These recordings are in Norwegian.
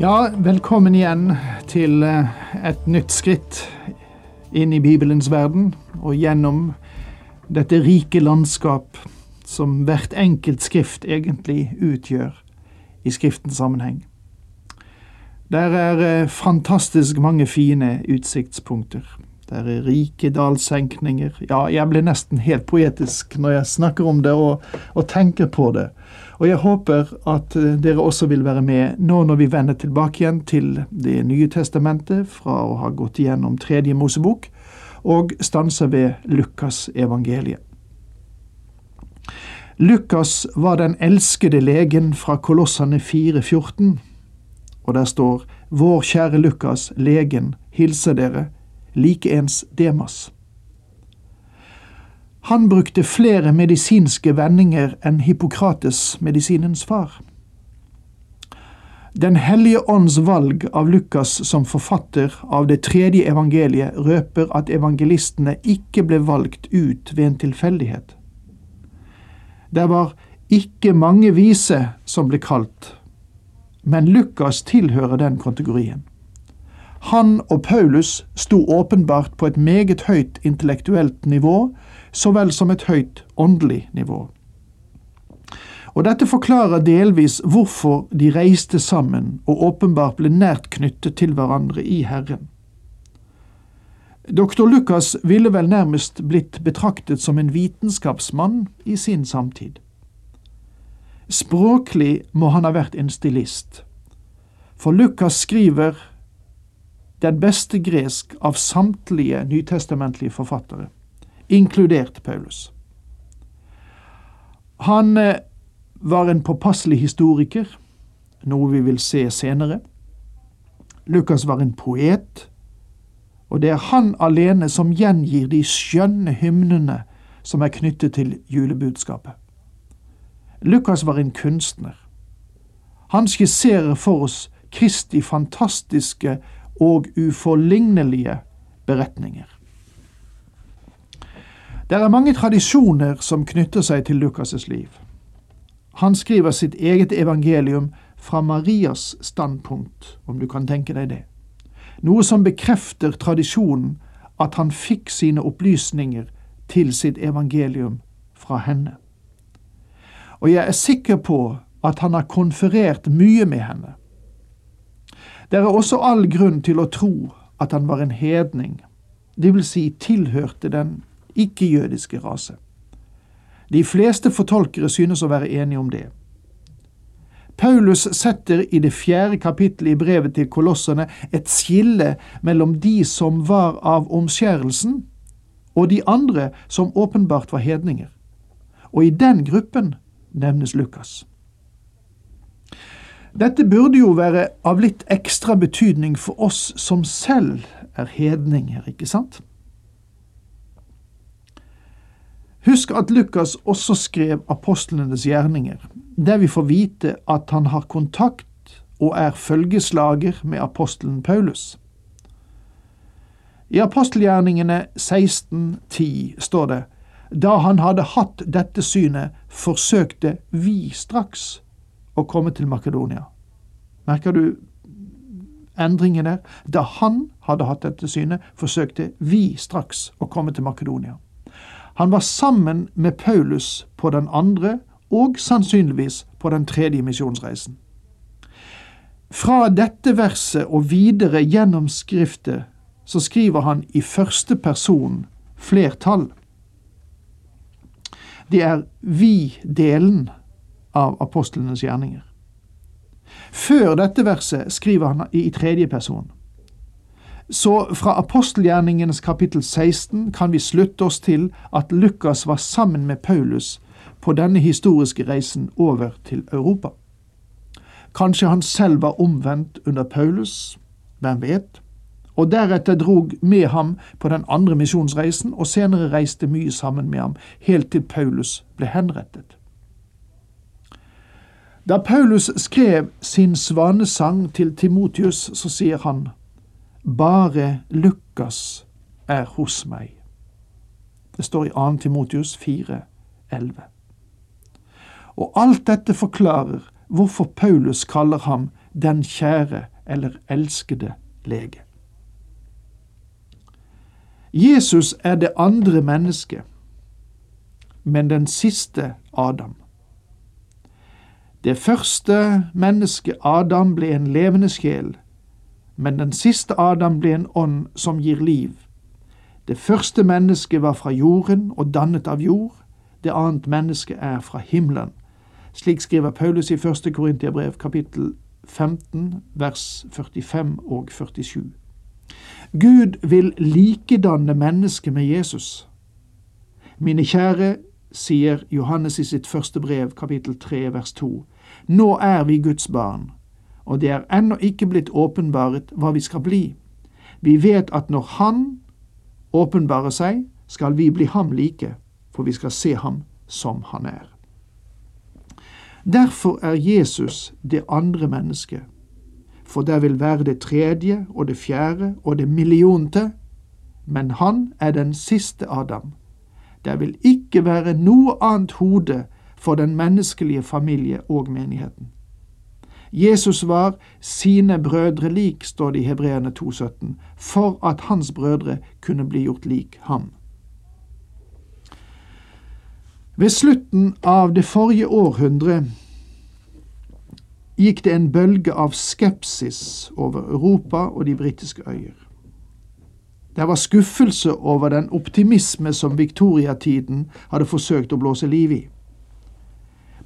Ja, velkommen igjen til eh, et nytt skritt inn i Bibelens verden og gjennom dette rike landskap som hvert enkelt skrift egentlig utgjør i Skriftens sammenheng. Der er eh, fantastisk mange fine utsiktspunkter. Der er rike dalsenkninger. Ja, jeg blir nesten helt poetisk når jeg snakker om det og, og tenker på det. Og jeg håper at eh, dere også vil være med nå når vi vender tilbake igjen til Det nye testamentet fra å ha gått igjennom Tredje Mosebok, og stanser ved Lukas evangeliet. Lukas var den elskede legen fra Kolossene 4,14, og der står Vår kjære Lukas, legen, hilser dere, likeens Demas. Han brukte flere medisinske vendinger enn Hippokrates, medisinens far. Den hellige ånds valg av Lukas som forfatter av det tredje evangeliet røper at evangelistene ikke ble valgt ut ved en tilfeldighet. Det var ikke mange vise som ble kalt, men Lukas tilhører den kategorien. Han og Paulus sto åpenbart på et meget høyt intellektuelt nivå, så vel som et høyt åndelig nivå. Og Dette forklarer delvis hvorfor de reiste sammen og åpenbart ble nært knyttet til hverandre i Herren. Doktor Lukas ville vel nærmest blitt betraktet som en vitenskapsmann i sin samtid. Språklig må han ha vært en stilist, for Lukas skriver den beste gresk av samtlige nytestamentlige forfattere, inkludert Paulus. Han eh, var en påpasselig historiker, noe vi vil se senere. Lukas var en poet, og det er han alene som gjengir de skjønne hymnene som er knyttet til julebudskapet. Lukas var en kunstner. Han skisserer for oss Kristi fantastiske og uforlignelige beretninger. Det er mange tradisjoner som knytter seg til Lukas' liv. Han skriver sitt eget evangelium fra Marias standpunkt, om du kan tenke deg det, noe som bekrefter tradisjonen at han fikk sine opplysninger til sitt evangelium fra henne. Og jeg er sikker på at han har konferert mye med henne. Det er også all grunn til å tro at han var en hedning, det vil si tilhørte den ikke-jødiske rase. De fleste fortolkere synes å være enige om det. Paulus setter i det fjerde kapittelet i brevet til kolossene et skille mellom de som var av omskjærelsen, og de andre som åpenbart var hedninger. Og i den gruppen nevnes Lukas. Dette burde jo være av litt ekstra betydning for oss som selv er hedninger, ikke sant? Husk at Lukas også skrev apostlenes gjerninger, der vi får vite at han har kontakt og er følgeslager med apostelen Paulus. I apostelgjerningene 16.10 står det da han hadde hatt dette synet, forsøkte vi straks å komme til Makedonia. Merker du endringen der? Da han hadde hatt dette synet, forsøkte vi straks å komme til Makedonia. Han var sammen med Paulus på den andre og sannsynligvis på den tredje misjonsreisen. Fra dette verset og videre gjennom Skriftet så skriver han i første person flertall. Det er vi-delen av apostlenes gjerninger. Før dette verset skriver han i tredje person. Så fra apostelgjerningenes kapittel 16 kan vi slutte oss til at Lukas var sammen med Paulus på denne historiske reisen over til Europa. Kanskje han selv var omvendt under Paulus, hvem vet? Og deretter drog med ham på den andre misjonsreisen, og senere reiste mye sammen med ham, helt til Paulus ble henrettet. Da Paulus skrev sin svanesang til Timotius, så sier han, Bare Lukas er hos meg. Det står i 2. Timotius 4, 11. Og alt dette forklarer hvorfor Paulus kaller ham den kjære eller elskede lege. Jesus er det andre mennesket, men den siste Adam. Det første mennesket, Adam, ble en levende sjel, men den siste Adam ble en ånd som gir liv. Det første mennesket var fra jorden og dannet av jord, det annet mennesket er fra himmelen. Slik skriver Paulus i 1. Korintiabrev kapittel 15 vers 45 og 47. Gud vil likedanne mennesket med Jesus. Mine kjære, sier Johannes i sitt første brev, kapittel 3, vers 2. Nå er vi Guds barn, og det er ennå ikke blitt åpenbaret hva vi skal bli. Vi vet at når Han åpenbarer seg, skal vi bli ham like, for vi skal se ham som han er. Derfor er Jesus det andre mennesket, for der vil være det tredje og det fjerde og det millionte, men han er den siste Adam. Der vil ikke være noe annet hode for den menneskelige familie og menigheten. Jesus var sine brødre lik, står det i Hebreerne 2,17, for at hans brødre kunne bli gjort lik ham. Ved slutten av det forrige århundre gikk det en bølge av skepsis over Europa og de britiske øyer. Det var skuffelse over den optimisme som viktoriatiden hadde forsøkt å blåse liv i.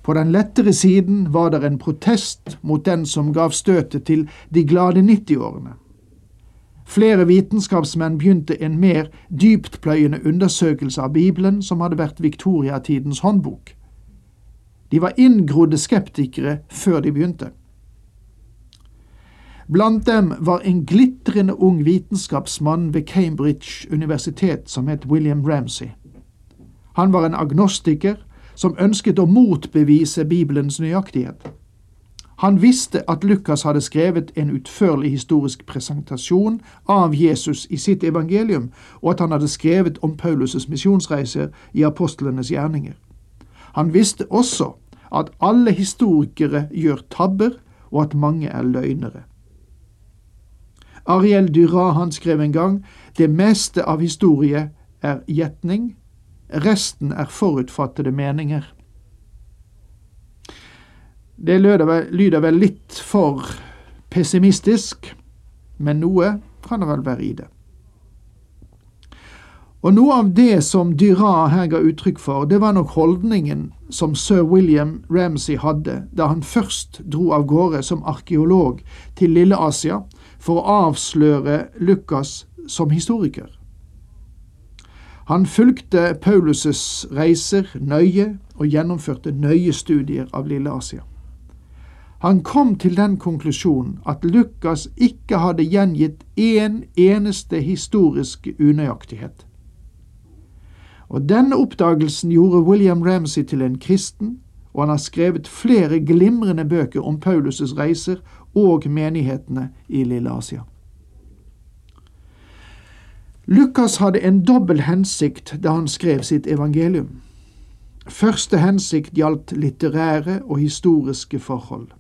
På den lettere siden var det en protest mot den som gav støtet til de glade 90-årene. Flere vitenskapsmenn begynte en mer dyptpløyende undersøkelse av Bibelen, som hadde vært viktoriatidens håndbok. De var inngrodde skeptikere før de begynte. Blant dem var en glitrende ung vitenskapsmann ved Cambridge universitet som het William Ramsay. Han var en agnostiker som ønsket å motbevise Bibelens nøyaktighet. Han visste at Lukas hadde skrevet en utførlig historisk presentasjon av Jesus i sitt evangelium, og at han hadde skrevet om Paulus' misjonsreiser i apostlenes gjerninger. Han visste også at alle historikere gjør tabber, og at mange er løgnere. Ariel Dura skrev en gang det meste av historie er gjetning, resten er forutfattede meninger. Det lyder vel litt for pessimistisk, men noe kan det vel være i det. Og noe av det som Dyra her ga uttrykk for, det var nok holdningen som sir William Ramsay hadde da han først dro av gårde som arkeolog til Lille-Asia for å avsløre Lukas som historiker. Han fulgte Paulus' reiser nøye og gjennomførte nøye studier av Lille-Asia. Han kom til den konklusjonen at Lukas ikke hadde gjengitt én eneste historisk unøyaktighet. Og Denne oppdagelsen gjorde William Ramsay til en kristen, og han har skrevet flere glimrende bøker om Paulus' reiser og menighetene i Lille-Asia. Lukas hadde en dobbel hensikt da han skrev sitt evangelium. Første hensikt gjaldt litterære og historiske forhold.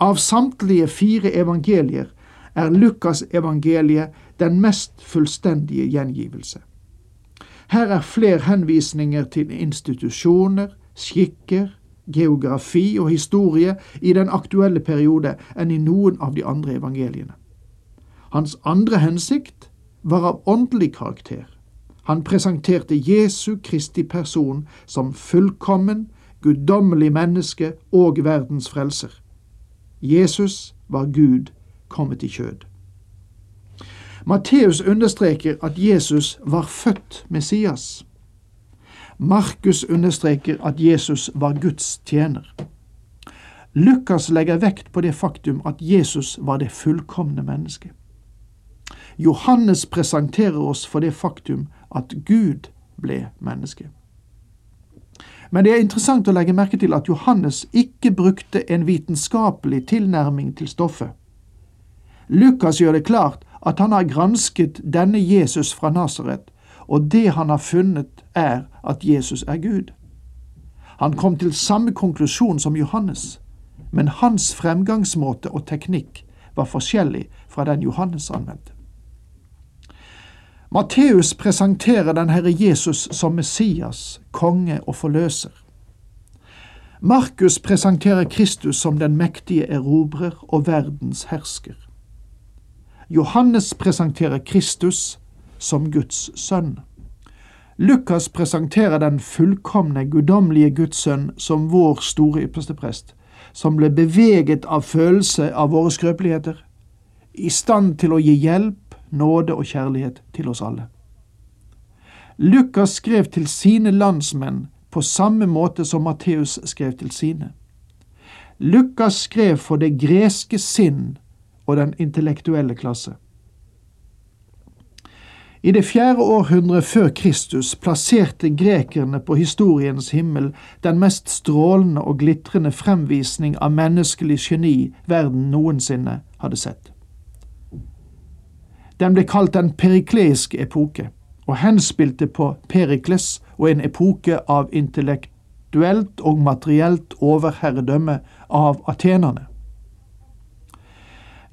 Av samtlige fire evangelier er Lukas-evangeliet den mest fullstendige gjengivelse. Her er flere henvisninger til institusjoner, skikker, geografi og historie i den aktuelle periode enn i noen av de andre evangeliene. Hans andre hensikt var av åndelig karakter. Han presenterte Jesu Kristi person som fullkommen, guddommelig menneske og verdens frelser. Jesus var Gud kommet i kjød. Matteus understreker at Jesus var født Messias. Markus understreker at Jesus var Guds tjener. Lukas legger vekt på det faktum at Jesus var det fullkomne mennesket. Johannes presenterer oss for det faktum at Gud ble menneske. Men det er interessant å legge merke til at Johannes ikke brukte en vitenskapelig tilnærming til stoffet. Lukas gjør det klart at han har gransket denne Jesus fra Nasaret, og det han har funnet, er at Jesus er Gud. Han kom til samme konklusjon som Johannes, men hans fremgangsmåte og teknikk var forskjellig fra den Johannes anvendte. Matteus presenterer den Herre Jesus som Messias, konge og forløser. Markus presenterer Kristus som den mektige erobrer og verdens hersker. Johannes presenterer Kristus som Guds sønn. Lukas presenterer den fullkomne, guddommelige Guds sønn som vår store yppersteprest, som ble beveget av følelse av våre skrøpeligheter, i stand til å gi hjelp, nåde og kjærlighet til oss alle. Lukas skrev til sine landsmenn på samme måte som Matteus skrev til sine. Lukas skrev for det greske sinn og den intellektuelle klasse. I det fjerde århundret før Kristus plasserte grekerne på historiens himmel den mest strålende og glitrende fremvisning av menneskelig geni verden noensinne hadde sett. Den ble kalt den perikleiske epoke, og henspilte på Perikles og en epoke av intellektuelt og materielt overherredømme av atenerne.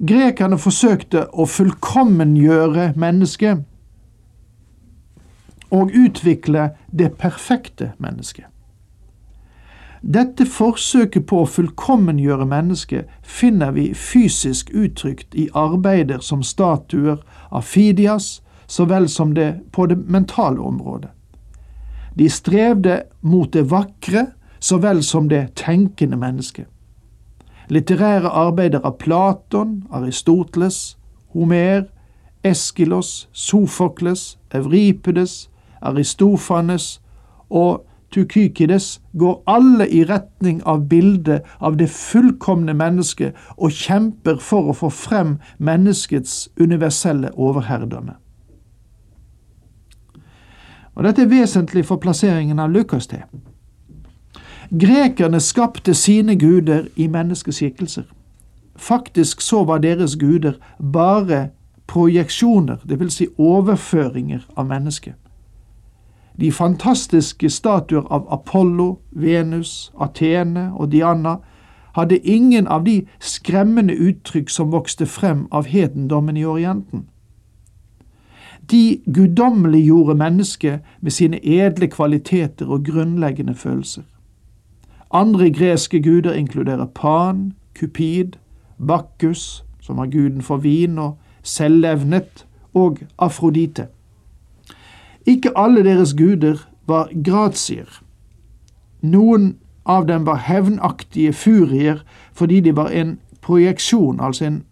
Grekerne forsøkte å fullkommengjøre mennesket og utvikle det perfekte mennesket. Dette forsøket på å fullkommengjøre mennesket finner vi fysisk uttrykt i arbeider som statuer av Fidias, så vel som det på det mentale området. De strevde mot det vakre så vel som det tenkende mennesket. Litterære arbeider av Platon, Aristoteles, Homer, Eskilos, Sofokles, Evripedes, Aristofanes og Tukykides går alle i retning av bildet av det fullkomne mennesket og kjemper for å få frem menneskets universelle overherredømme. Og Dette er vesentlig for plasseringen av Lukas til. Grekerne skapte sine guder i menneskeskikkelser. Faktisk så var deres guder bare projeksjoner, dvs. Si overføringer av mennesket. De fantastiske statuer av Apollo, Venus, Atene og Diana hadde ingen av de skremmende uttrykk som vokste frem av hedendommen i Orienten. De guddommeliggjorde mennesket med sine edle kvaliteter og grunnleggende følelser. Andre greske guder inkluderer Pan, Kupid, Bakkus, som var guden for vin og selvlevnet, og Afrodite. Ikke alle deres guder var gratier. Noen av dem var hevnaktige furier fordi de var en projeksjon, altså en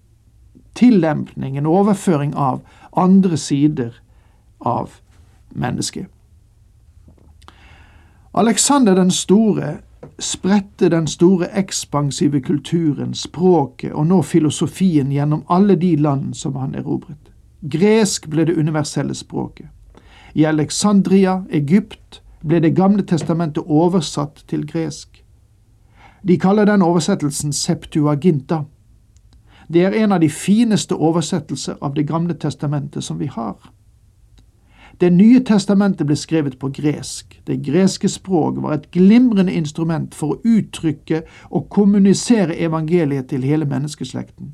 tillempning, en overføring av andre sider av mennesket. Alexander den store spredte den store ekspansive kulturen, språket og nå filosofien gjennom alle de land som han erobret. Gresk ble det universelle språket. I Alexandria, Egypt, ble Det gamle testamentet oversatt til gresk. De kaller den oversettelsen Septuaginta. Det er en av de fineste oversettelser av Det gamle testamentet som vi har. Det nye testamentet ble skrevet på gresk. Det greske språk var et glimrende instrument for å uttrykke og kommunisere evangeliet til hele menneskeslekten.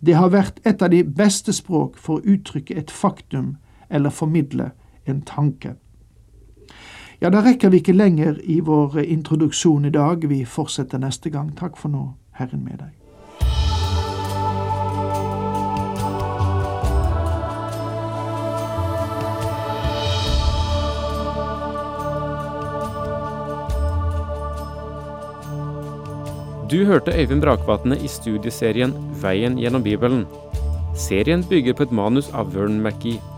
Det har vært et av de beste språk for å uttrykke et faktum eller formidle en tanke. Ja, da rekker vi ikke lenger i vår introduksjon i dag. Vi fortsetter neste gang. Takk for nå. Herren med deg. Du hørte Øyvind Brakvatne i studieserien Veien gjennom Bibelen. Serien bygger på et manus av Vern McGee.